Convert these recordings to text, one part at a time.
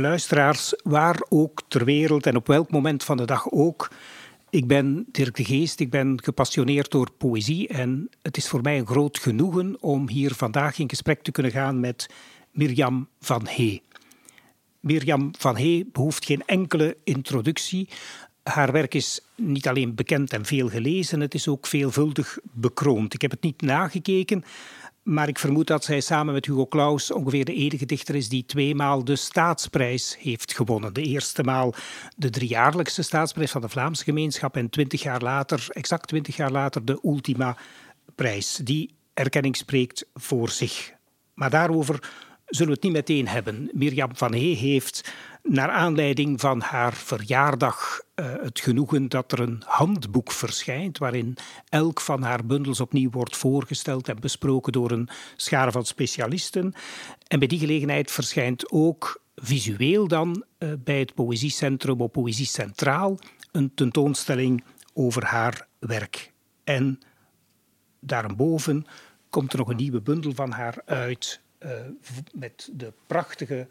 Luisteraars, waar ook ter wereld en op welk moment van de dag ook. Ik ben Dirk de Geest, ik ben gepassioneerd door poëzie en het is voor mij een groot genoegen om hier vandaag in gesprek te kunnen gaan met Mirjam van Hee. Mirjam van Hee behoeft geen enkele introductie. Haar werk is niet alleen bekend en veel gelezen, het is ook veelvuldig bekroond. Ik heb het niet nagekeken, maar ik vermoed dat zij samen met Hugo Claus ongeveer de enige dichter is die tweemaal de staatsprijs heeft gewonnen. De eerste maal de driejaarlijkse staatsprijs van de Vlaamse gemeenschap en twintig jaar later, exact twintig jaar later, de Ultima prijs. Die erkenning spreekt voor zich. Maar daarover zullen we het niet meteen hebben. Mirjam van Hee heeft naar aanleiding van haar verjaardag uh, het genoegen dat er een handboek verschijnt waarin elk van haar bundels opnieuw wordt voorgesteld en besproken door een schare van specialisten. En bij die gelegenheid verschijnt ook visueel dan uh, bij het Poëziecentrum op Poëzie Centraal een tentoonstelling over haar werk. En daarboven komt er nog een nieuwe bundel van haar uit uh, met de prachtige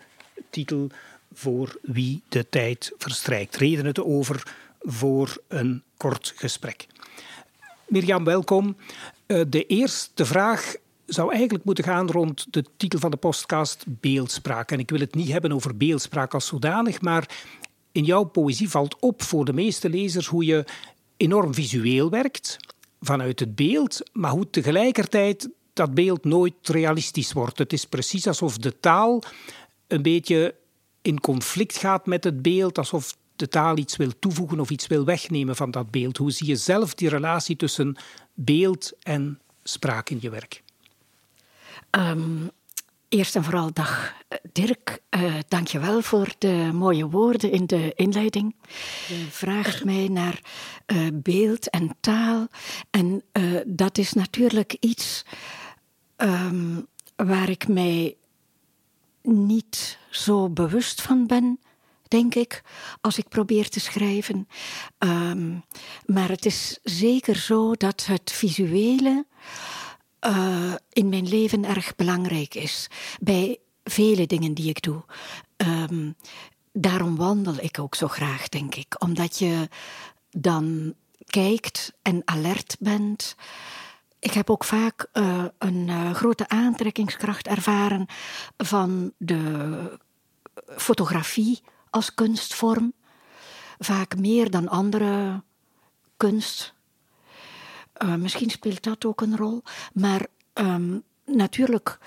titel voor wie de tijd verstrijkt. Redenen te over voor een kort gesprek. Mirjam, welkom. Eh, de eerste vraag zou eigenlijk moeten gaan rond de titel van de podcast Beeldspraak. En ik wil het niet hebben over beeldspraak als zodanig, maar in jouw poëzie valt op voor de meeste lezers hoe je enorm visueel werkt vanuit het beeld, maar hoe tegelijkertijd dat beeld nooit realistisch wordt. Het is precies alsof de taal een beetje in conflict gaat met het beeld, alsof de taal iets wil toevoegen of iets wil wegnemen van dat beeld. Hoe zie je zelf die relatie tussen beeld en spraak in je werk? Um, eerst en vooral dag Dirk, uh, dank je wel voor de mooie woorden in de inleiding. Je vraagt mij naar uh, beeld en taal en dat is natuurlijk iets um, waar ik mij niet zo bewust van ben, denk ik, als ik probeer te schrijven. Um, maar het is zeker zo dat het visuele uh, in mijn leven erg belangrijk is. Bij vele dingen die ik doe. Um, daarom wandel ik ook zo graag, denk ik. Omdat je dan kijkt en alert bent. Ik heb ook vaak uh, een uh, grote aantrekkingskracht ervaren van de fotografie als kunstvorm. Vaak meer dan andere kunst. Uh, misschien speelt dat ook een rol. Maar um, natuurlijk,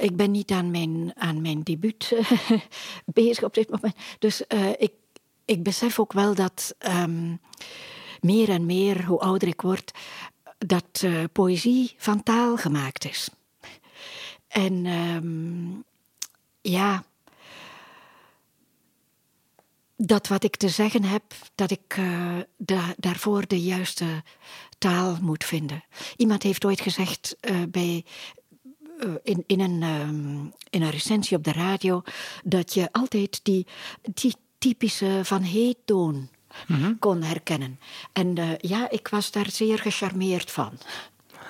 ik ben niet aan mijn, aan mijn debuut bezig op dit moment. Dus ik, ik besef ook wel dat um, meer en meer, hoe ouder ik word, dat uh, poëzie van taal gemaakt is. En um, ja, dat wat ik te zeggen heb, dat ik da daarvoor de juiste taal moet vinden. Iemand heeft ooit gezegd uh, bij, in, in, een, um, in een recensie op de radio dat je altijd die, die typische van heettoon mm kon herkennen. En uh, ja, ik was daar zeer gecharmeerd van.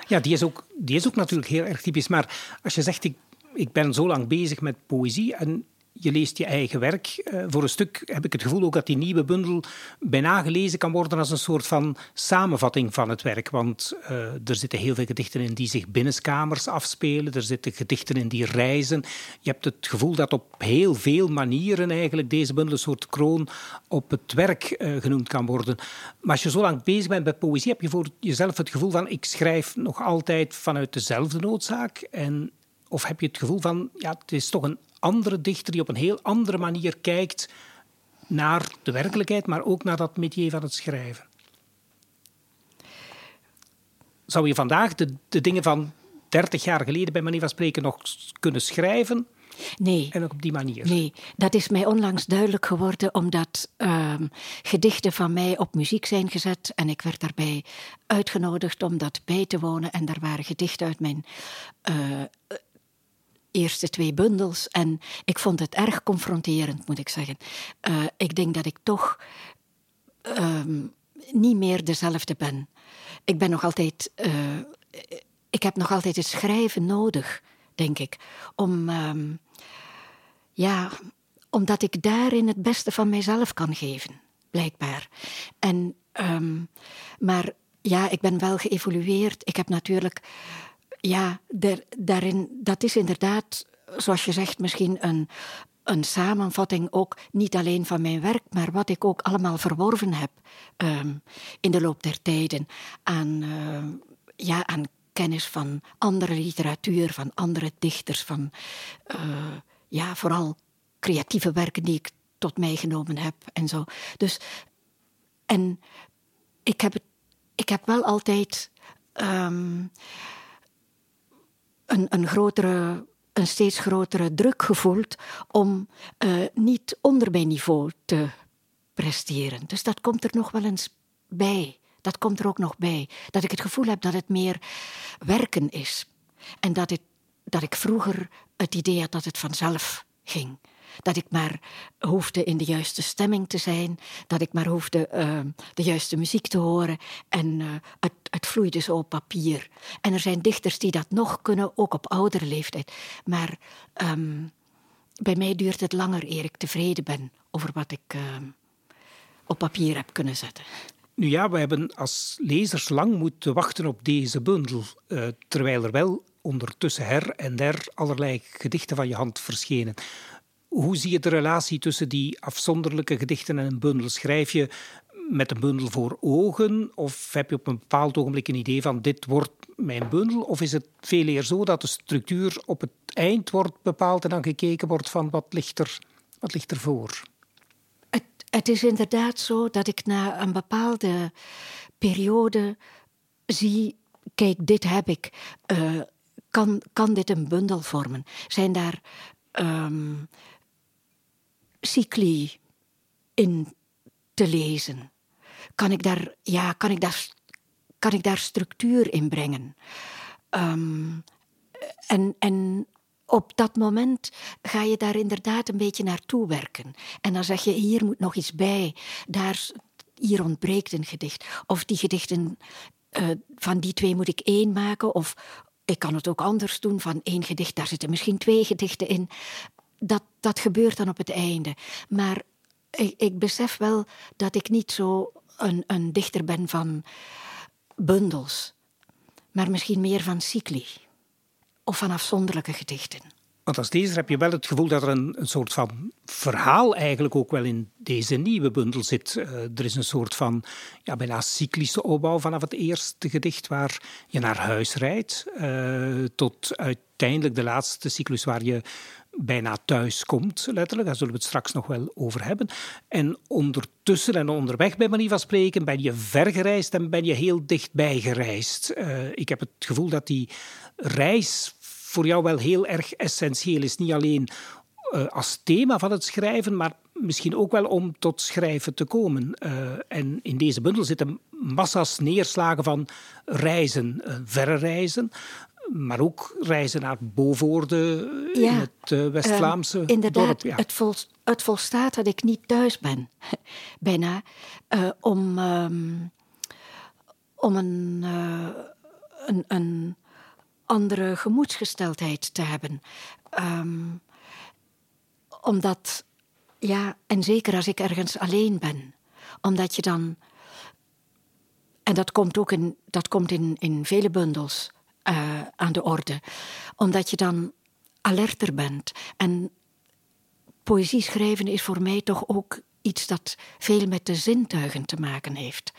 Ja, die is ook, die is ook natuurlijk heel erg typisch. Maar als je zegt, ik, ik ben zo lang bezig met poëzie en je leest je eigen werk. Uh, voor een stuk heb ik het gevoel ook dat die nieuwe bundel bijna gelezen kan worden als een soort van samenvatting van het werk. Want uh, er zitten heel veel gedichten in die zich binnenskamers afspelen. Er zitten gedichten in die reizen. Je hebt het gevoel dat op heel veel manieren eigenlijk deze bundel een soort kroon op het werk uh, genoemd kan worden. Maar als je zo lang bezig bent met poëzie, heb je voor jezelf het gevoel van ik schrijf nog altijd vanuit dezelfde noodzaak. En, of heb je het gevoel van ja, het is toch een andere dichter die op een heel andere manier kijkt naar de werkelijkheid, maar ook naar dat métier van het schrijven. Zou je vandaag de, de dingen van 30 jaar geleden, bij manier van spreken, nog kunnen schrijven? Nee. En ook op die manier? Nee, dat is mij onlangs duidelijk geworden omdat ehm, gedichten van mij op muziek zijn gezet en ik werd daarbij uitgenodigd om dat bij te wonen en daar waren gedichten uit mijn uh, eerste twee bundels en ik vond het erg confronterend, moet ik zeggen. Uh, ik denk dat ik toch ehm, niet meer dezelfde ben. Ik ben nog altijd... Uh, ik heb nog altijd het schrijven nodig, denk ik, om ehm, ja, omdat ik daarin het beste van mijzelf kan geven, blijkbaar. En, um, maar ja, ik ben wel geëvolueerd. Ik heb natuurlijk, ja, daarin, dat is inderdaad, zoals je zegt, misschien een, een samenvatting ook niet alleen van mijn werk, maar wat ik ook allemaal verworven heb um, in de loop der tijden aan, uh, ja, aan kennis van andere literatuur, van andere dichters, van uh, ja, vooral creatieve werken die ik tot mij genomen heb en zo. Dus, en ik heb, ik heb wel altijd um, een, een grotere een steeds grotere druk gevoeld om uh, niet onder mijn niveau te presteren. Dus dat komt er nog wel eens bij. Dat komt er ook nog bij. Dat ik het gevoel heb dat het meer werken is. En dat, het, dat ik vroeger het idee had dat het vanzelf ging. Dat ik maar hoefde in de juiste stemming te zijn. Dat ik maar hoefde uh, de juiste muziek te horen. En uh, het, het vloeide zo op papier. En er zijn dichters die dat nog kunnen, ook op oudere leeftijd. Maar um, bij mij duurt het langer eer ik tevreden ben over wat ik uh, op papier heb kunnen zetten. Nu ja, we hebben als lezers lang moeten wachten op deze bundel, uh, terwijl er wel ondertussen her en der allerlei gedichten van je hand verschenen. Hoe zie je de relatie tussen die afzonderlijke gedichten en een bundel? Schrijf je met een bundel voor ogen? Of heb je op een bepaald ogenblik een idee van dit wordt mijn bundel? Of is het veel eer zo dat de structuur op het eind wordt bepaald en dan gekeken wordt van wat ligt er, wat ligt er voor? Het, is inderdaad zo dat ik na een bepaalde periode zie, kijk, dit heb ik. Uh, kan, kan dit een bundel vormen? Zijn daar um, cycli in te lezen? Kan ik daar, ja, kan ik daar, kan ik daar structuur in brengen? Um, en, en op dat moment ga je daar inderdaad een beetje naartoe werken. En dan zeg je, hier moet nog iets bij. Daar, hier ontbreekt een gedicht. Of die gedichten, uh, van die twee moet ik één maken. Of ik kan het ook anders doen, van één gedicht, daar zitten misschien twee gedichten in. Dat, dat gebeurt dan op het einde. Maar ik, ik besef wel dat ik niet zo een, een dichter ben van bundels, maar misschien meer van cycli of van afzonderlijke gedichten. Want als lezer heb je wel het gevoel dat er een, een soort van verhaal eigenlijk ook wel in deze nieuwe bundel zit. Uh, er is een soort van ja, bijna cyclische opbouw vanaf het eerste gedicht waar je naar huis rijdt, uh, tot uiteindelijk de laatste cyclus waar je bijna thuis komt, letterlijk. Daar zullen we het straks nog wel over hebben. En ondertussen en onderweg, bij manier van spreken, ben je vergereisd en ben je heel dichtbij gereisd. Uh, ik heb het gevoel dat die reis voor jou wel heel erg essentieel is. Niet alleen uh, als thema van het schrijven, maar misschien ook wel om tot schrijven te komen. Uh, en in deze bundel zitten massa's neerslagen van reizen, uh, verre reizen. Maar ook reizen naar Bovoorde ja, in het West-Vlaamse inderdaad, dorp. Ja. Het, vol, het volstaat dat ik niet thuis ben, bijna, om, um, om een, een, een andere gemoedsgesteldheid te hebben. Um, omdat, ja, en zeker als ik ergens alleen ben, omdat je dan, en dat komt ook in, dat komt in, in vele bundels uh, aan de orde, omdat je dan alerter bent. En poëzie schrijven is voor mij toch ook iets dat veel met de zintuigen te maken heeft.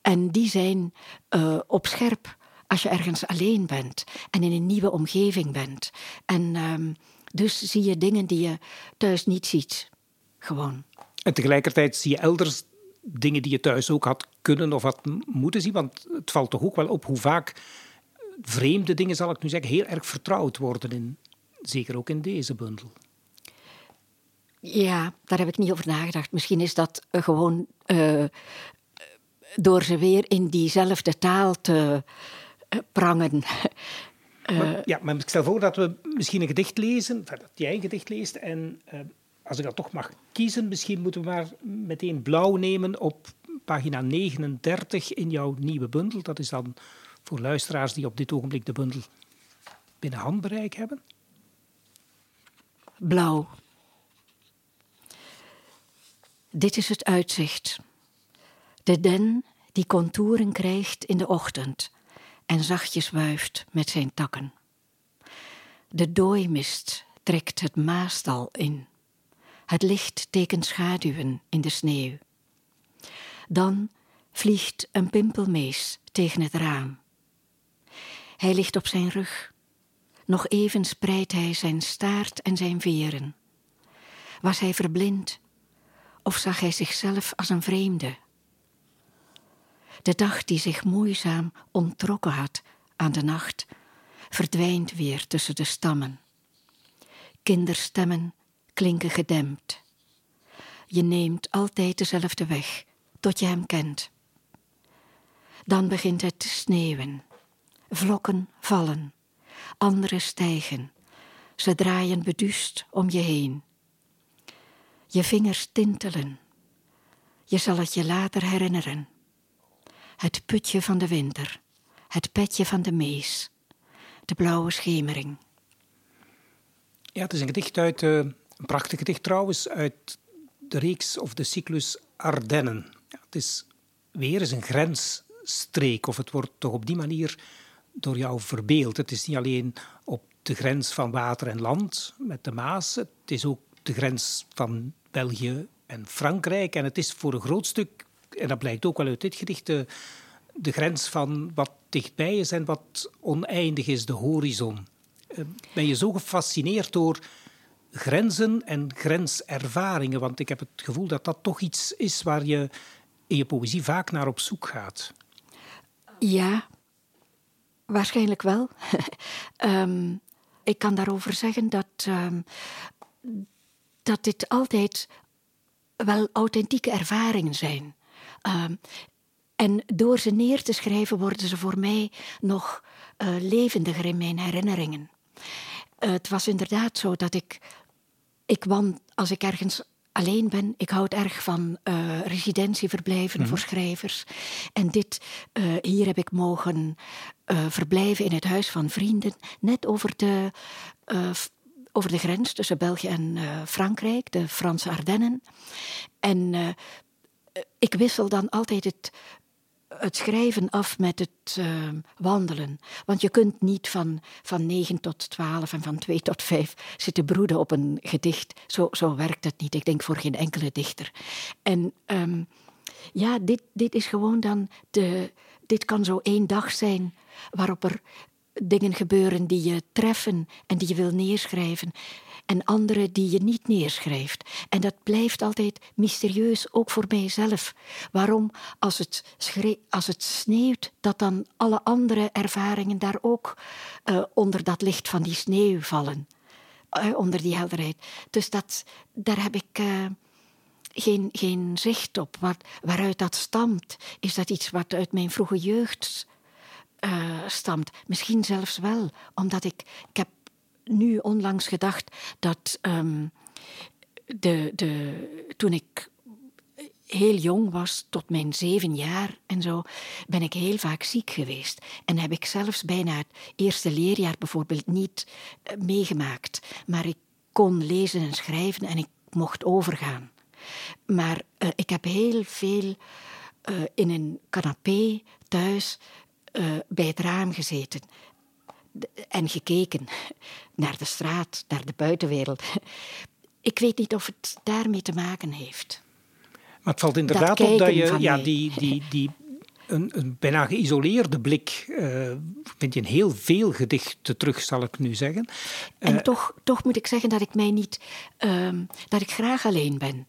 En die zijn uh, op scherp als je ergens alleen bent en in een nieuwe omgeving bent. En um, dus zie je dingen die je thuis niet ziet. Gewoon. En tegelijkertijd zie je elders dingen die je thuis ook had kunnen of had moeten zien. Want het valt toch ook wel op hoe vaak vreemde dingen, zal ik nu zeggen, heel erg vertrouwd worden. In, zeker ook in deze bundel. Ja, daar heb ik niet over nagedacht. Misschien is dat gewoon uh, door ze weer in diezelfde taal te prangen. Maar, ja, maar ik stel voor dat we misschien een gedicht lezen, dat jij een gedicht leest. En uh, als ik dat toch mag kiezen, misschien moeten we maar meteen blauw nemen op pagina 39 in jouw nieuwe bundel. Dat is dan voor luisteraars die op dit ogenblik de bundel binnen handbereik hebben. Blauw. Dit is het uitzicht. De den die contouren krijgt in de ochtend en zachtjes wuift met zijn takken. De dooimist trekt het maastal in. Het licht tekent schaduwen in de sneeuw. Dan vliegt een pimpelmees tegen het raam. Hij ligt op zijn rug. Nog even spreidt hij zijn staart en zijn veren. Was hij verblind of zag hij zichzelf als een vreemde? De dag die zich moeizaam onttrokken had aan de nacht, verdwijnt weer tussen de stammen. Kinderstemmen klinken gedempt. Je neemt altijd dezelfde weg tot je hem kent. Dan begint het te sneeuwen. Vlokken vallen, andere stijgen. Ze draaien beduust om je heen. Je vingers tintelen. Je zal het je later herinneren. Het putje van de winter, het petje van de mees, de blauwe schemering. Ja, het is een gedicht uit, uh, een prachtig gedicht trouwens, uit de reeks of de cyclus Ardennen. Ja, het is weer eens een grensstreek, of het wordt toch op die manier door jou verbeeld. Het is niet alleen op de grens van water en land met de Maas, het is ook de grens van België en Frankrijk. En het is voor een groot stuk, en dat blijkt ook wel uit dit gedicht, de, de grens van wat dichtbij is en wat oneindig is, de horizon. Eh, ben je zo gefascineerd door grenzen en grenservaringen? Want ik heb het gevoel dat dat toch iets is waar je in je poëzie vaak naar op zoek gaat. Ja, waarschijnlijk wel. um, ik kan daarover zeggen dat, um, dat dit altijd wel authentieke ervaringen zijn. Um, en door ze neer te schrijven worden ze voor mij nog uh, levendiger in mijn herinneringen. Uh, het was inderdaad zo dat ik, ik wan, als ik ergens alleen ben. Ik houd erg van uh, residentieverblijven mm -hmm. voor schrijvers. En dit, hier heb ik mogen verblijven in het huis van vrienden, net over de, over de grens tussen België en Frankrijk, de Franse Ardennen. En ik wissel dan altijd het het schrijven af met het uh, wandelen. Want je kunt niet van, van 9 tot 12 en van 2 tot 5 zitten broeden op een gedicht. Zo, zo werkt het niet. Ik denk voor geen enkele dichter. En um, ja, dit, dit is gewoon dan de. Dit kan zo één dag zijn waarop er dingen gebeuren die je treffen en die je wil neerschrijven en andere die je niet neerschrijft. En dat blijft altijd mysterieus, ook voor mijzelf. Waarom, als het, als het sneeuwt, dat dan alle andere ervaringen daar ook uh, onder dat licht van die sneeuw vallen. Uh, onder die helderheid. Dus dat, daar heb ik. Uh, geen, geen zicht op. Waar, waaruit dat stamt? Is dat iets wat uit mijn vroege jeugd stamt? Misschien zelfs wel, omdat ik, ik heb nu onlangs gedacht dat um, de, de, toen ik heel jong was, tot mijn zeven jaar en zo, ben ik heel vaak ziek geweest. En heb ik zelfs bijna het eerste leerjaar bijvoorbeeld niet uh, meegemaakt. Maar ik kon lezen en schrijven en ik mocht overgaan. Maar uh, ik heb heel veel uh, in een canapé thuis bij het raam gezeten en gekeken naar de straat, naar de buitenwereld. Ik weet niet of het daarmee te maken heeft. Maar het valt inderdaad op dat je ja, die, die, die, een, een bijna geïsoleerde blik uh, vind je in heel veel gedichten terug, zal ik nu zeggen. En uh, toch, toch moet ik zeggen dat ik mij niet, uh, dat ik graag alleen ben.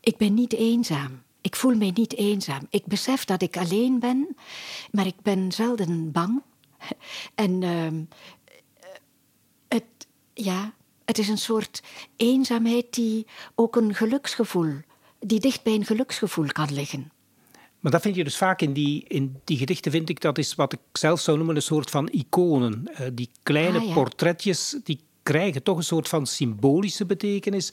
ik ben niet eenzaam. Ik voel mij niet eenzaam. Ik besef dat ik alleen ben, maar ik ben zelden bang. En uh, het, ja, het is een soort eenzaamheid die ook een geluksgevoel, die dicht bij een geluksgevoel kan liggen. Maar dat vind je dus vaak in die, in die gedichten, vind ik, dat is wat ik zelf zou noemen een soort van iconen. Uh, die kleine ah, portretjes, die krijgen toch een soort van symbolische betekenis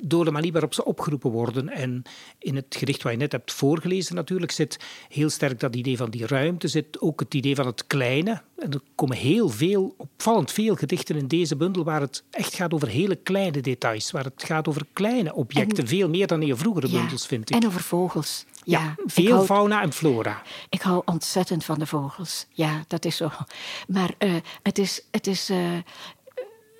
door de manier waarop ze opgeroepen worden. En in het gedicht wat je net hebt voorgelezen natuurlijk zit heel sterk dat idee van die ruimte, zit ook het idee van het kleine. En er komen heel veel, opvallend veel gedichten in deze bundel waar het echt gaat over hele kleine details, waar het gaat over kleine objecten, veel meer dan in je vroegere bundels vind ik. En over vogels. Ja, veel fauna en flora. Ik hou ontzettend van de vogels. Ja, dat is zo. Maar uh, het is, het is uh,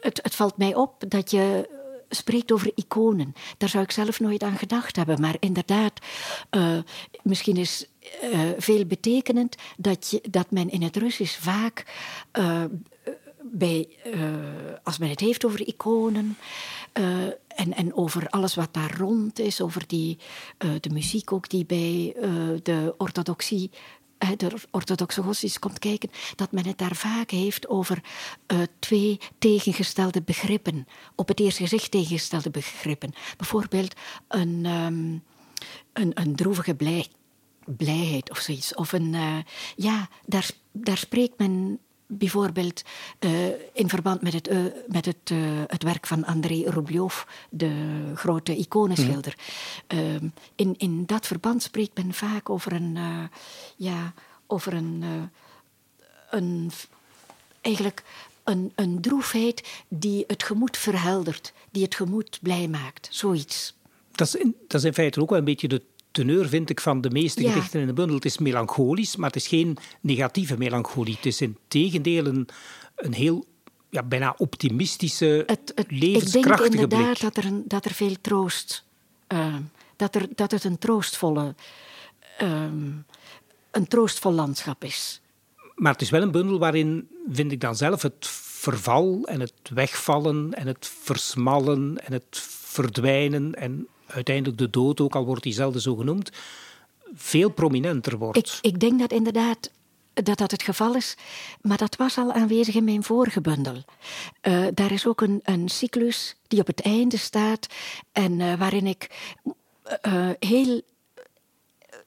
het, valt mij op dat je spreekt over iconen. Daar zou ik zelf nooit aan gedacht hebben. Maar inderdaad, uh, misschien is uh, veel betekenend dat, je, dat men in het Russisch vaak, bij, als men het heeft over iconen en, en over alles wat daar rond is, over die, de muziek ook die bij de orthodoxie de orthodoxe godsdienst komt kijken, dat men het daar vaak heeft over uh, twee tegengestelde begrippen. Op het eerste gezicht tegengestelde begrippen. Bijvoorbeeld een, um, een, een droevige blij, blijheid of zoiets. Of een, uh, ja, daar, daar spreekt men bijvoorbeeld uh, in verband met het, uh, met het, uh, het werk van André Rublev, de grote iconenschilder. Mm. in, in dat verband spreekt men vaak over een, ja, over een, een eigenlijk een, een droefheid die het gemoed verheldert, die het gemoed blij maakt, zoiets. Dat is, in, dat is in feite ook wel een beetje de teneur, vind ik, van de meeste gedichten in de bundel. Het is melancholisch, maar het is geen negatieve melancholie. Het is in tegendeel een, een heel ja, bijna optimistische, het, het, levenskrachtige Ik denk inderdaad dat er, dat er veel troost... Uh, dat, er, dat het een troostvolle... Uh, een troostvol landschap is. Maar het is wel een bundel waarin, vind ik dan zelf, het verval en het wegvallen en het versmallen en het verdwijnen en uiteindelijk de dood, ook al wordt die zelden zo genoemd, veel prominenter wordt. Ik, ik denk dat inderdaad dat dat het geval is, maar dat was al aanwezig in mijn vorige bundel. Uh, daar is ook een, een cyclus die op het einde staat en uh, waarin ik uh, heel,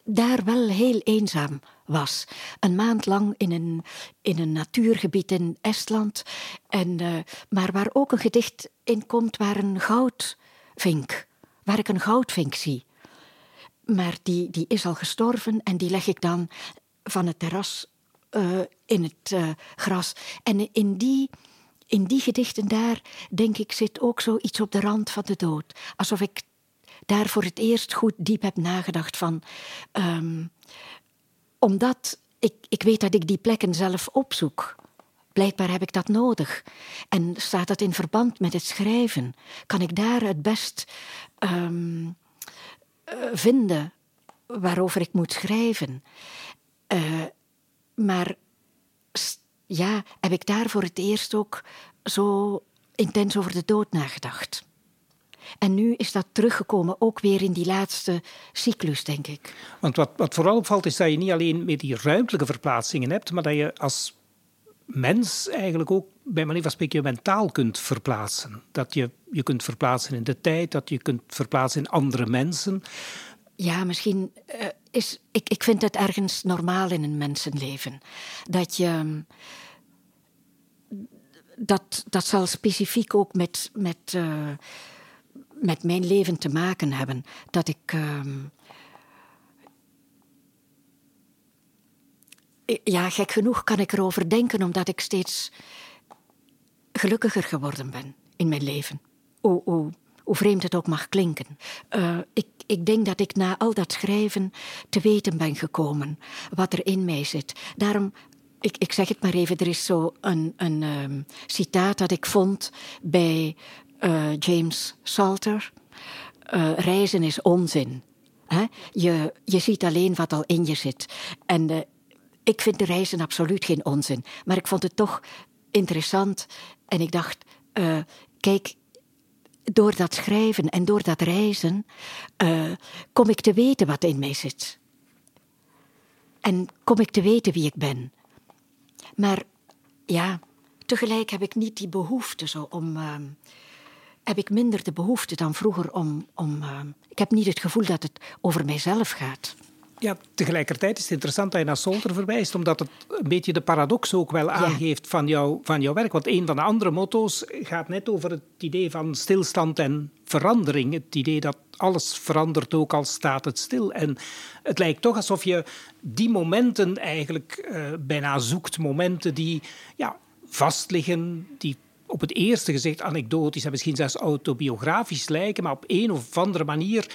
daar wel heel eenzaam was. Een maand lang in een, in een natuurgebied in Estland, en, maar waar ook een gedicht in komt waar een goudvink waar ik een goudvink zie. Maar die, die is al gestorven en die leg ik dan van het terras uh, in het uh, gras. En in die, in die gedichten daar, denk ik, zit ook zoiets op de rand van de dood. Alsof ik daar voor het eerst goed diep heb nagedacht van... Um, omdat ik, ik weet dat ik die plekken zelf opzoek. Blijkbaar heb ik dat nodig. En staat dat in verband met het schrijven? Kan ik daar het best um, vinden waarover ik moet schrijven? Uh, maar ja, heb ik daar voor het eerst ook zo intens over de dood nagedacht. En nu is dat teruggekomen, ook weer in die laatste cyclus, denk ik. Want wat, wat vooral opvalt, is dat je niet alleen met die ruimtelijke verplaatsingen hebt, maar dat je als mens eigenlijk ook bij manier van spreken je mentaal kunt verplaatsen. Dat je je kunt verplaatsen in de tijd, dat je kunt verplaatsen in andere mensen. Ja, misschien uh, is. Ik, ik vind het ergens normaal in een mensenleven. Dat je. Dat, dat zal specifiek ook met, met, uh, met mijn leven te maken hebben. Dat ik. Uh, ja, gek genoeg kan ik erover denken, omdat ik steeds gelukkiger geworden ben in mijn leven. Hoe, hoe, hoe vreemd het ook mag klinken. Uh, ik, ik denk dat ik na al dat schrijven te weten ben gekomen wat er in mij zit. Daarom, ik, ik zeg het maar even, er is zo een, een um, citaat dat ik vond bij uh, James Salter. Reizen is onzin. He? Je, je ziet alleen wat al in je zit. En ik vind de reizen absoluut geen onzin. Maar ik vond het toch interessant. En ik dacht, uh, kijk, door dat schrijven en door dat reizen uh, kom ik te weten wat in mij zit. En kom ik te weten wie ik ben. Maar ja, tegelijk heb ik niet die behoefte zo om. Uh, heb ik minder de behoefte dan vroeger om. om uh, ik heb niet het gevoel dat het over mijzelf gaat. Ja, tegelijkertijd is het interessant dat je naar Solter verwijst, omdat het een beetje de paradox ook wel aangeeft van, jou, van jouw werk. Want een van de andere motto's gaat net over het idee van stilstand en verandering. Het idee dat alles verandert, ook al staat het stil. En het lijkt toch alsof je die momenten eigenlijk uh, bijna zoekt. Momenten die ja, vastliggen, die op het eerste gezicht anekdotisch en misschien zelfs autobiografisch lijken, maar op een of andere manier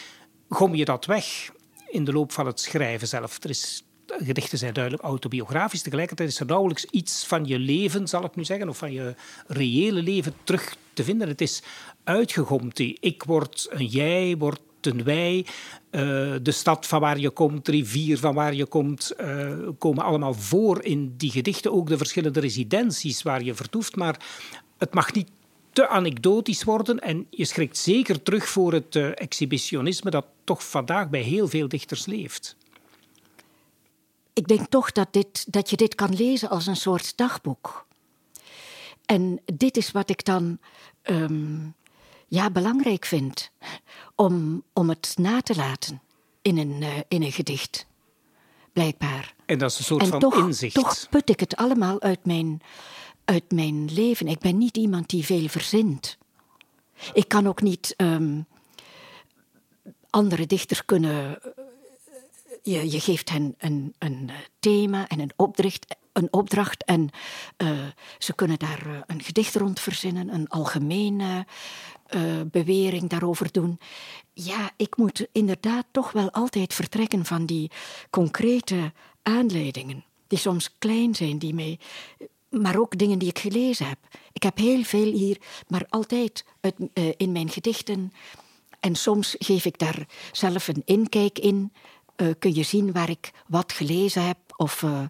gom je dat weg in de loop van het schrijven zelf. Er is, gedichten zijn duidelijk autobiografisch. Tegelijkertijd is er nauwelijks iets van je leven, zal ik nu zeggen, of van je reële leven terug te vinden. Het is uitgegomd. Die ik word een jij, wordt een wij. Uh, de stad van waar je komt, de rivier van waar je komt, uh, komen allemaal voor in die gedichten. Ook de verschillende residenties waar je vertoeft. Maar het mag niet te anekdotisch worden. En je schrikt zeker terug voor het uh, exhibitionisme dat toch vandaag bij heel veel dichters leeft. Ik denk toch dat, dit, dat je dit kan lezen als een soort dagboek. En dit is wat ik dan um, ja, belangrijk vind. Om, om het na te laten in een, uh, in een gedicht. Blijkbaar. En dat is een soort en van toch, inzicht. Toch put ik het allemaal uit mijn, uit mijn leven. Ik ben niet iemand die veel verzint. Ik kan ook niet um, andere dichters kunnen. Je, je geeft hen een, een thema en een opdracht, een opdracht en uh, ze kunnen daar een gedicht rond verzinnen, een algemene bewering daarover doen. Ja, ik moet inderdaad toch wel altijd vertrekken van die concrete aanleidingen, die soms klein zijn, die mij maar ook dingen die ik gelezen heb. Ik heb heel veel hier, maar altijd uh, in mijn gedichten. En soms geef ik daar zelf een inkijk in. Uh, kun je zien waar ik wat gelezen heb. Of, uh,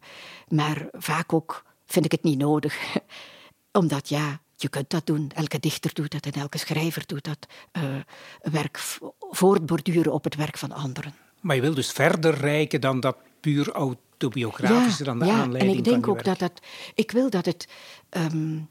maar vaak ook vind ik het niet nodig. Omdat ja, je kunt dat doen. Elke dichter doet dat en elke schrijver doet dat. werk voortborduren op het werk van anderen. Maar je wil dus verder reiken dan dat puur autobiografische dan de ja, aanleiding en ik denk ook dat het... Ik wil dat het... Um,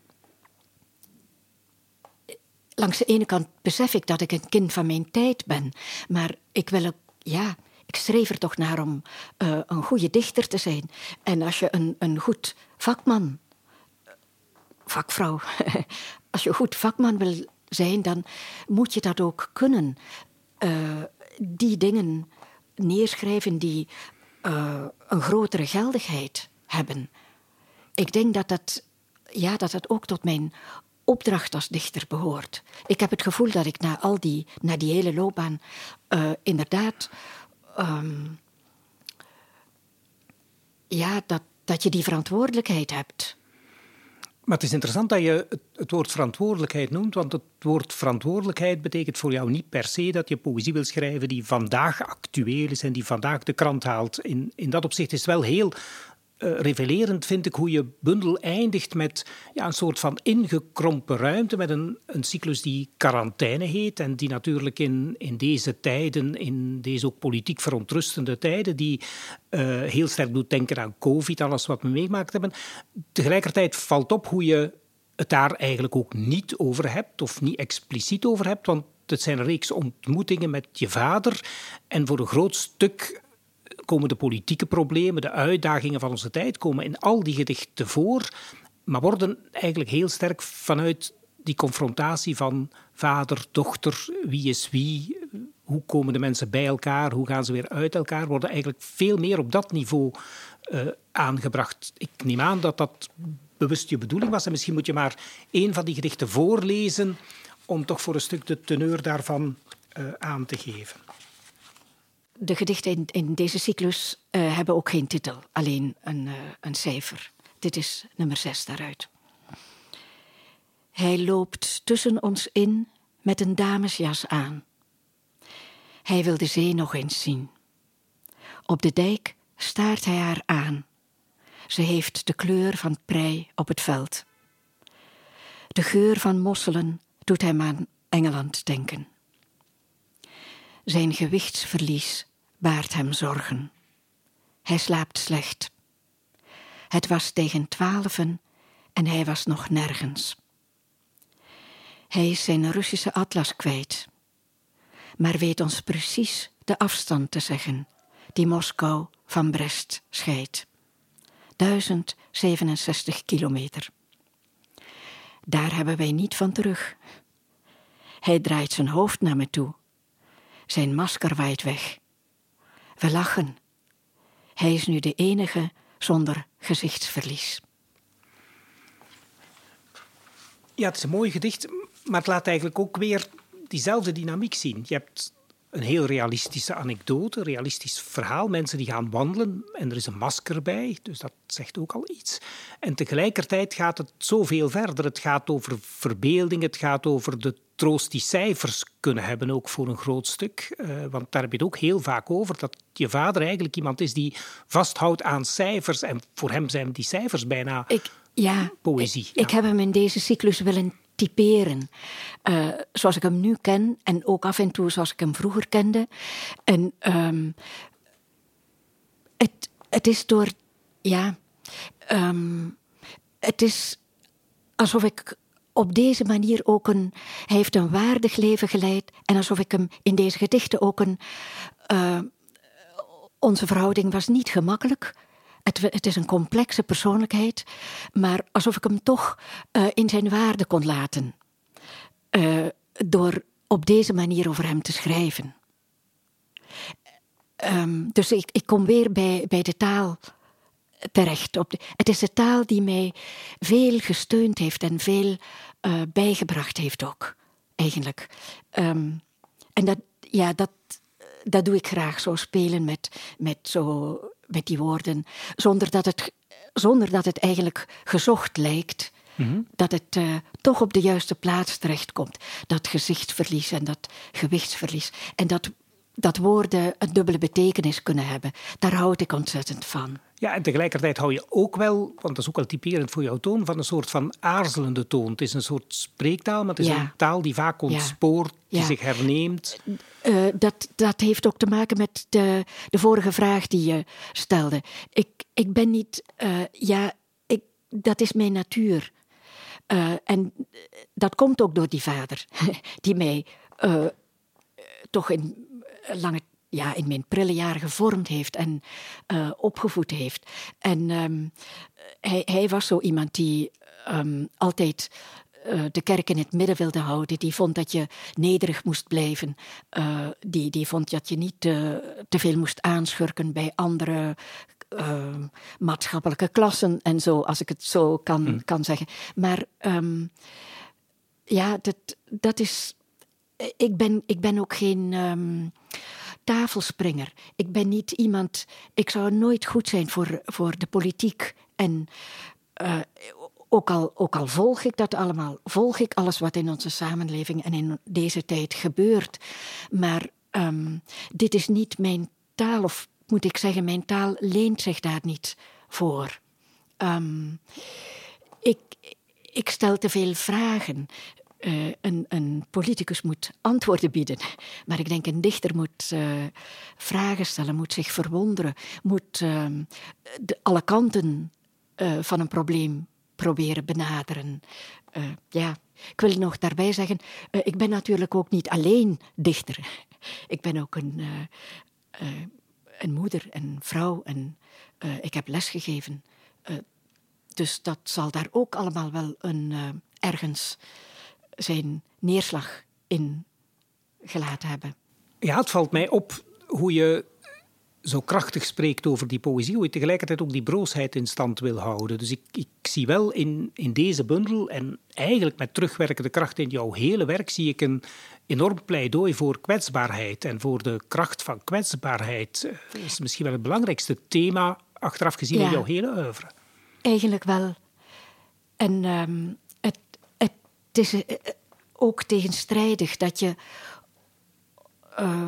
langs de ene kant besef ik dat ik een kind van mijn tijd ben. Maar ik wil ook... Ja, ik streef er toch naar om uh, een goede dichter te zijn. En als je een, een goed vakman... Vakvrouw. als je een goed vakman wil zijn, dan moet je dat ook kunnen. Uh, die dingen neerschrijven die uh, een grotere geldigheid hebben. Ik denk dat dat, ja, dat dat ook tot mijn opdracht als dichter behoort. Ik heb het gevoel dat ik na al die, na die hele loopbaan, uh, inderdaad, um, ja, dat, dat je die verantwoordelijkheid hebt. Maar het is interessant dat je het, woord verantwoordelijkheid noemt, want het woord verantwoordelijkheid betekent voor jou niet per se dat je poëzie wil schrijven die vandaag actueel is en die vandaag de krant haalt. In, in dat opzicht is het wel heel uh, revelerend, vind ik, hoe je bundel eindigt met ja, een soort van ingekrompen ruimte, met een, een cyclus die quarantaine heet en die natuurlijk in, in deze tijden, in deze ook politiek verontrustende tijden, die uh, heel sterk doet denken aan COVID, alles wat we meegemaakt hebben. Tegelijkertijd valt op hoe je het daar eigenlijk ook niet over hebt, of niet expliciet over hebt, want het zijn een reeks ontmoetingen met je vader. En voor een groot stuk komen de politieke problemen, de uitdagingen van onze tijd, komen in al die gedichten voor, maar worden eigenlijk heel sterk vanuit die confrontatie van vader, dochter, wie is wie, hoe komen de mensen bij elkaar, hoe gaan ze weer uit elkaar, worden eigenlijk veel meer op dat niveau uh, aangebracht. Ik neem aan dat dat bewust je bedoeling was en misschien moet je maar één van die gedichten voorlezen om toch voor een stuk de teneur daarvan uh, aan te geven. De gedichten in, deze cyclus uh, hebben ook geen titel, alleen een, uh, een cijfer. Dit is nummer zes daaruit. Hij loopt tussen ons in met een damesjas aan. Hij wil de zee nog eens zien. Op de dijk staart hij haar aan. Ze heeft de kleur van prei op het veld. De geur van mosselen doet hem aan Engeland denken. Zijn gewichtsverlies baart hem zorgen. Hij slaapt slecht. Het was tegen twaalfen en hij was nog nergens. Hij is zijn Russische atlas kwijt, maar weet ons precies de afstand te zeggen die Moskou van Brest scheidt. 1067 kilometer. Daar hebben wij niet van terug. Hij draait zijn hoofd naar me toe. Zijn masker waait weg. We lachen. Hij is nu de enige zonder gezichtsverlies. Ja, het is een mooi gedicht, maar het laat eigenlijk ook weer diezelfde dynamiek zien. Je hebt een heel realistische anekdote, een realistisch verhaal. Mensen die gaan wandelen en er is een masker bij, dus dat zegt ook al iets. En tegelijkertijd gaat het zoveel verder. Het gaat over verbeelding, het gaat over de troost die cijfers kunnen hebben, ook voor een groot stuk. Uh, want daar heb je het ook heel vaak over, dat je vader eigenlijk iemand is die vasthoudt aan cijfers. En voor hem zijn die cijfers bijna ik, ja, poëzie. Ik, ik heb hem in deze cyclus willen typeren. Uh, zoals ik hem nu ken en ook af en toe zoals ik hem vroeger kende. En um, het, is door, ja, um, het is alsof ik op deze manier ook een. Hij heeft een waardig leven geleid. En alsof ik hem in deze gedichten ook een. Uh, onze verhouding was niet gemakkelijk. Het, is een complexe persoonlijkheid, maar alsof ik hem toch uh, in zijn waarde kon laten. Uh, door op deze manier over hem te schrijven. Um, dus ik, ik, kom weer bij, bij de taal terecht. Op het is de taal die mij veel gesteund heeft en veel uh, bijgebracht heeft ook, eigenlijk. Um, en dat, ja, dat, dat doe ik graag, zo spelen met, met zo met die woorden, zonder dat het, zonder dat het eigenlijk gezocht lijkt. Mhm. Dat het uh, toch op de juiste plaats terechtkomt. Dat gezichtsverlies en dat gewichtsverlies. En dat, dat woorden een dubbele betekenis kunnen hebben. Daar houd ik ontzettend van. Ja, en tegelijkertijd hou je ook wel, want dat is ook wel typerend voor jouw toon, van een soort van aarzelende toon. Het is een soort spreektaal, maar het is een taal die vaak ontspoort, die zich herneemt. Uh, dat, dat heeft ook te maken met de, de vorige vraag die je stelde. Ik, ik ben niet, uh, ja, ik, dat is mijn natuur. Uh, en dat komt ook door die vader, die mij toch in lange ja, in mijn prille jaren gevormd heeft en uh, opgevoed heeft. En um, hij, hij, was zo iemand die um, altijd uh, de kerk in het midden wilde houden. Die vond dat je nederig moest blijven. Uh, die, die vond dat je niet te, te veel moest aanschurken bij andere maatschappelijke klassen en zo, als ik het zo kan, hm. kan zeggen. Maar um, ja, dat, dat is. Ik ben, ik ben ook geen tafelspringer. Ik ben niet iemand. Ik zou nooit goed zijn voor, voor de politiek. En uh, ook, al, ook al volg ik dat allemaal, volg ik alles wat in onze samenleving en in deze tijd gebeurt. Maar um, dit is niet mijn taal, of moet ik zeggen, mijn taal leent zich daar niet voor. Um, ik, ik stel te veel vragen. Uh, een, een, politicus moet antwoorden bieden. Maar ik denk een dichter moet uh, vragen stellen, moet zich verwonderen, moet uh, de, alle kanten van een probleem proberen benaderen. ja. Ik wil nog daarbij zeggen, ik ben natuurlijk ook niet alleen dichter. ik ben ook een, een moeder en vrouw en ik heb lesgegeven. dus dat zal daar ook allemaal wel een, ergens zijn neerslag in gelaten hebben. Ja, het valt mij op hoe je zo krachtig spreekt over die poëzie, hoe je tegelijkertijd ook die broosheid in stand wil houden. Dus ik, ik zie wel in, in deze bundel en eigenlijk met terugwerkende kracht in jouw hele werk, zie ik een enorm pleidooi voor kwetsbaarheid en voor de kracht van kwetsbaarheid. Dat is misschien wel het belangrijkste thema achteraf gezien in jouw hele oeuvre. Eigenlijk wel. En um, het is eh, ook tegenstrijdig dat je, uh,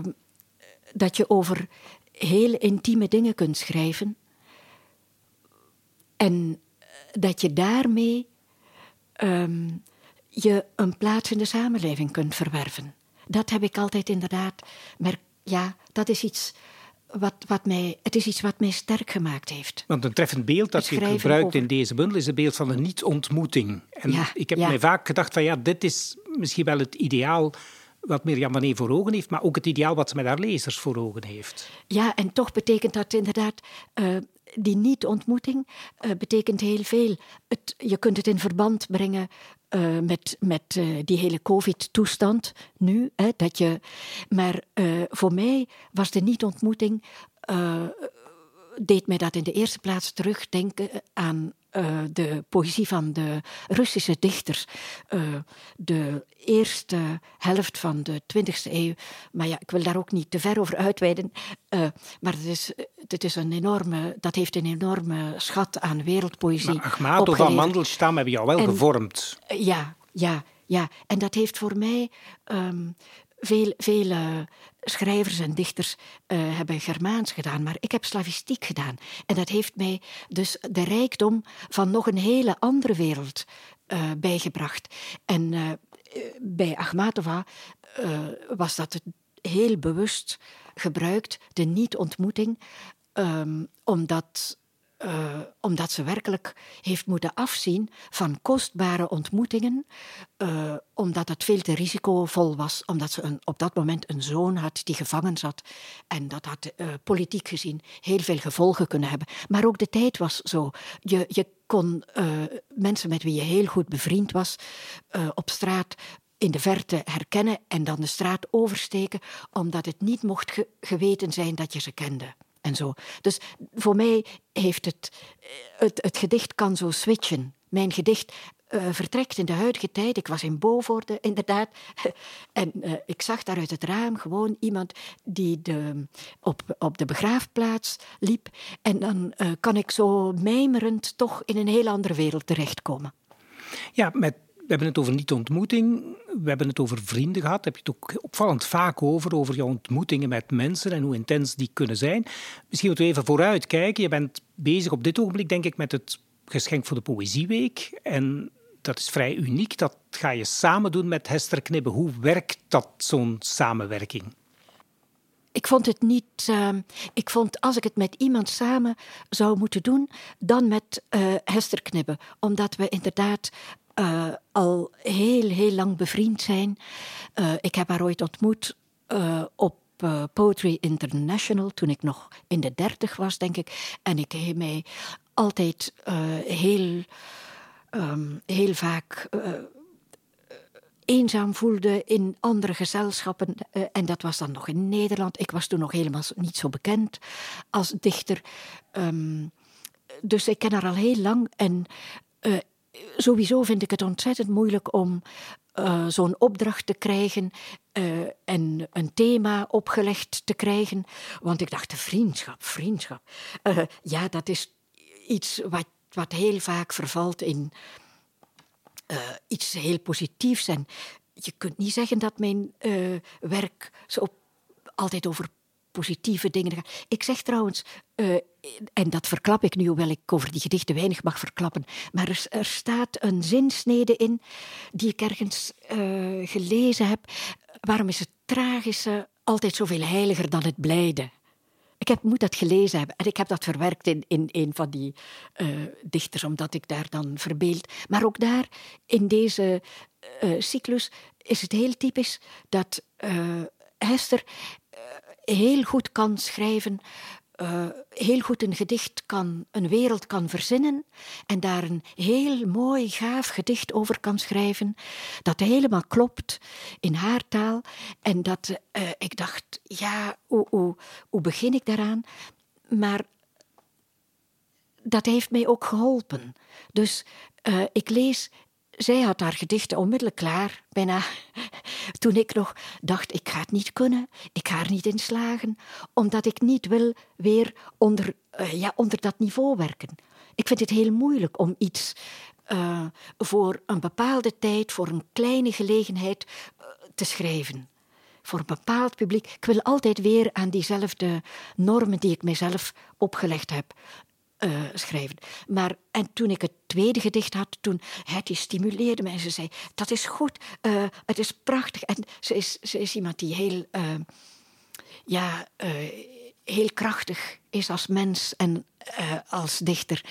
dat je over heel intieme dingen kunt schrijven en dat je daarmee um, je een plaats in de samenleving kunt verwerven. Dat heb ik altijd inderdaad. Maar ja, dat is iets wat, wat mij, het is iets wat mij sterk gemaakt heeft. Want een treffend beeld dat je gebruikt in deze bundel is het beeld van een niet-ontmoeting. En ik heb mij vaak gedacht van ja, dit is misschien wel het ideaal wat Mirjam van voor ogen heeft, maar ook het ideaal wat ze met haar lezers voor ogen heeft. Ja, en toch betekent dat inderdaad uh, die niet-ontmoeting uh, betekent heel veel. Het, je kunt het in verband brengen uh, met, met uh, die hele COVID-toestand nu. Dat je, maar uh, voor mij was de niet-ontmoeting. Deed mij dat in de eerste plaats terugdenken aan uh, de poëzie van de Russische dichters. Uh, de eerste helft van de 20e eeuw. Maar ja, ik wil daar ook niet te ver over uitweiden. Uh, maar het is, het is een enorme, dat heeft een enorme schat aan wereldpoëzie. Maar Achmatov van Mandelstam hebben jou wel en, gevormd. ja, ja, ja. En dat heeft voor mij um, veel, vele schrijvers en dichters uh, hebben Germaans gedaan, maar ik heb slavistiek gedaan. En dat heeft mij dus de rijkdom van nog een hele andere wereld uh, bijgebracht. En uh, bij Akhmatova was dat heel bewust gebruikt, de niet-ontmoeting, um, omdat uh, omdat ze werkelijk heeft moeten afzien van kostbare ontmoetingen, uh, omdat het veel te risicovol was, omdat ze een, op dat moment een zoon had die gevangen zat. En dat had uh, politiek gezien heel veel gevolgen kunnen hebben. Maar ook de tijd was zo. Je, je kon mensen met wie je heel goed bevriend was op straat in de verte herkennen en dan de straat oversteken, omdat het niet mocht ge geweten zijn dat je ze kende en zo. Dus voor mij heeft het, eh, het, het gedicht kan zo switchen. Mijn gedicht uh, vertrekt in de huidige tijd. Ik was in Bovoorde, inderdaad. en uh, ik zag daar uit het raam gewoon iemand die de, op, op de begraafplaats liep. En dan kan ik zo mijmerend toch in een heel andere wereld terechtkomen. Ja, met hebben het over niet-ontmoeting, we hebben het over vrienden gehad. Daar heb je het ook opvallend vaak over, over jouw ontmoetingen met mensen en hoe intens die kunnen zijn. Misschien moeten we even vooruit kijken. Je bent bezig op dit ogenblik, denk ik, met het geschenk voor de Poëzieweek. En dat is vrij uniek. Dat ga je samen doen met Hester Knibbe. Hoe werkt dat, zo'n samenwerking? Ik vond het niet. Uh, ik vond als ik het met iemand samen zou moeten doen, dan met uh, Hester Knibbe. Omdat we inderdaad uh, al heel, heel lang bevriend zijn. Uh, ik heb haar ooit ontmoet uh, op Poetry International toen ik nog in de dertig was, denk ik. En ik heb mij altijd heel, um, heel vaak eenzaam voelde in andere gezelschappen. En dat was dan nog in Nederland. Ik was toen nog helemaal niet zo bekend als dichter. Um, dus ik ken haar al heel lang. En sowieso vind ik het ontzettend moeilijk om uh, zo'n opdracht te krijgen uh, en een thema opgelegd te krijgen. Want ik dacht, vriendschap, vriendschap. Uh, ja, dat is iets wat, wat heel vaak vervalt in iets heel positiefs. En je kunt niet zeggen dat mijn werk zo altijd over positieve dingen gaat. Ik zeg trouwens, en dat verklap ik nu, hoewel ik over die gedichten weinig mag verklappen, maar er, er staat een zinsnede in die ik ergens uh, gelezen heb. Waarom is het tragische altijd zoveel heiliger dan het blijde? Ik heb, moet dat gelezen hebben en ik heb dat verwerkt in, in een van die uh, dichters, omdat ik daar dan verbeeld. Maar ook daar, in deze cyclus, is het heel typisch dat Hester heel goed kan schrijven, uh, heel goed een gedicht kan, een wereld kan verzinnen en daar een heel mooi, gaaf gedicht over kan schrijven, dat helemaal klopt in haar taal. En dat uh, ik dacht, ja, hoe, begin ik daaraan? Maar dat heeft mij ook geholpen. Dus uh, ik lees zij had haar gedichten onmiddellijk klaar, bijna. Toen ik nog dacht, ik ga het niet kunnen, ik ga er niet in slagen, omdat ik niet wil weer onder, uh, ja, onder dat niveau werken. Ik vind het heel moeilijk om iets uh, voor een bepaalde tijd, voor een kleine gelegenheid uh, te schrijven. Voor een bepaald publiek. Ik wil altijd weer aan diezelfde normen die ik mezelf opgelegd heb. Uh, schrijven. Maar, en toen ik het tweede gedicht had, toen hij stimuleerde mij en ze zei, dat is goed, uh, het is prachtig. En ze is, ze is iemand die heel, uh, ja, heel krachtig is als mens en als dichter.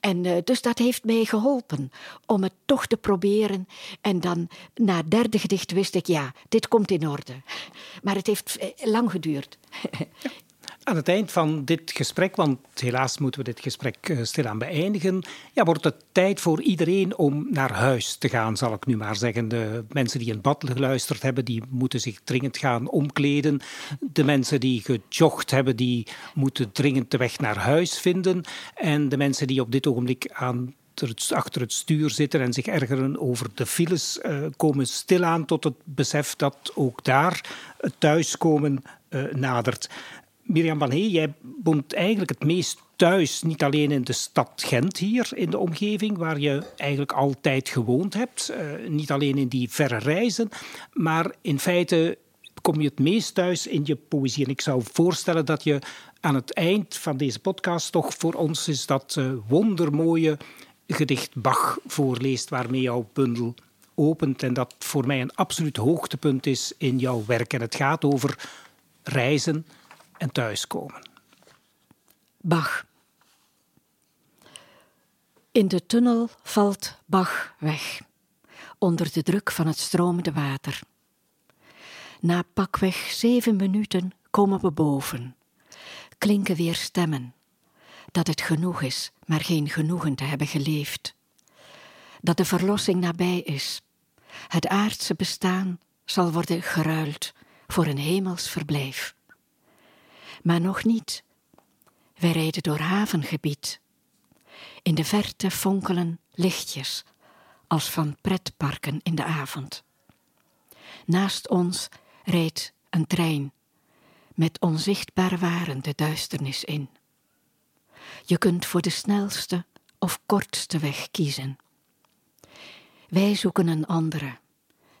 En dus dat heeft mij geholpen om het toch te proberen. En dan na het derde gedicht wist ik, ja, dit komt in orde. Maar het heeft lang geduurd. Aan het eind van dit gesprek, want helaas moeten we dit gesprek eh, stilaan beëindigen, ja, wordt het tijd voor iedereen om naar huis te gaan, zal ik nu maar zeggen. De mensen die in bad geluisterd hebben, die moeten zich dringend gaan omkleden. De mensen die gejogd hebben, die moeten dringend de weg naar huis vinden. En de mensen die op dit ogenblik aan achter het stuur zitten en zich ergeren over de files, uh, komen stilaan tot het besef dat ook daar het thuiskomen uh, nadert. Mirjam van Hee, jij woont eigenlijk het meest thuis, niet alleen in de stad Gent hier in de omgeving, waar je eigenlijk altijd gewoond hebt. Uh, niet alleen in die verre reizen, maar in feite kom je het meest thuis in je poëzie. En ik zou voorstellen dat je aan het eind van deze podcast toch voor ons is dat uh, wondermooie gedicht Bach voorleest, waarmee jouw bundel opent. En dat voor mij een absoluut hoogtepunt is in jouw werk. En het gaat over reizen en thuiskomen. Bach. In de tunnel valt Bach weg, onder de druk van het stromende water. Na pakweg zeven minuten komen we boven, klinken weer stemmen, dat het genoeg is, maar geen genoegen te hebben geleefd. Dat de verlossing nabij is. Het aardse bestaan zal worden geruild voor een hemels verblijf maar nog niet. Wij rijden door havengebied. In de verte fonkelen lichtjes, als van pretparken in de avond. Naast ons rijdt een trein, met onzichtbare waren de duisternis in. Je kunt voor de snelste of kortste weg kiezen. Wij zoeken een andere,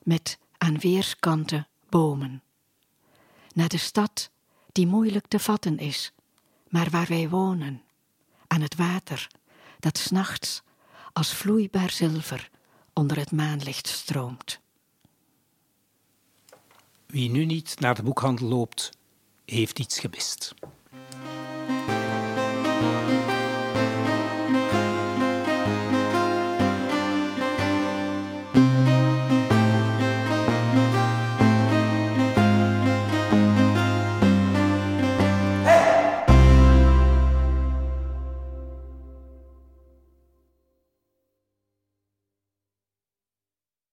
met aan weerskanten bomen. Naar de stad die moeilijk te vatten is, maar waar wij wonen, aan het water, dat s'nachts als vloeibaar zilver onder het maanlicht stroomt. Wie nu niet naar de boekhandel loopt, heeft iets gemist.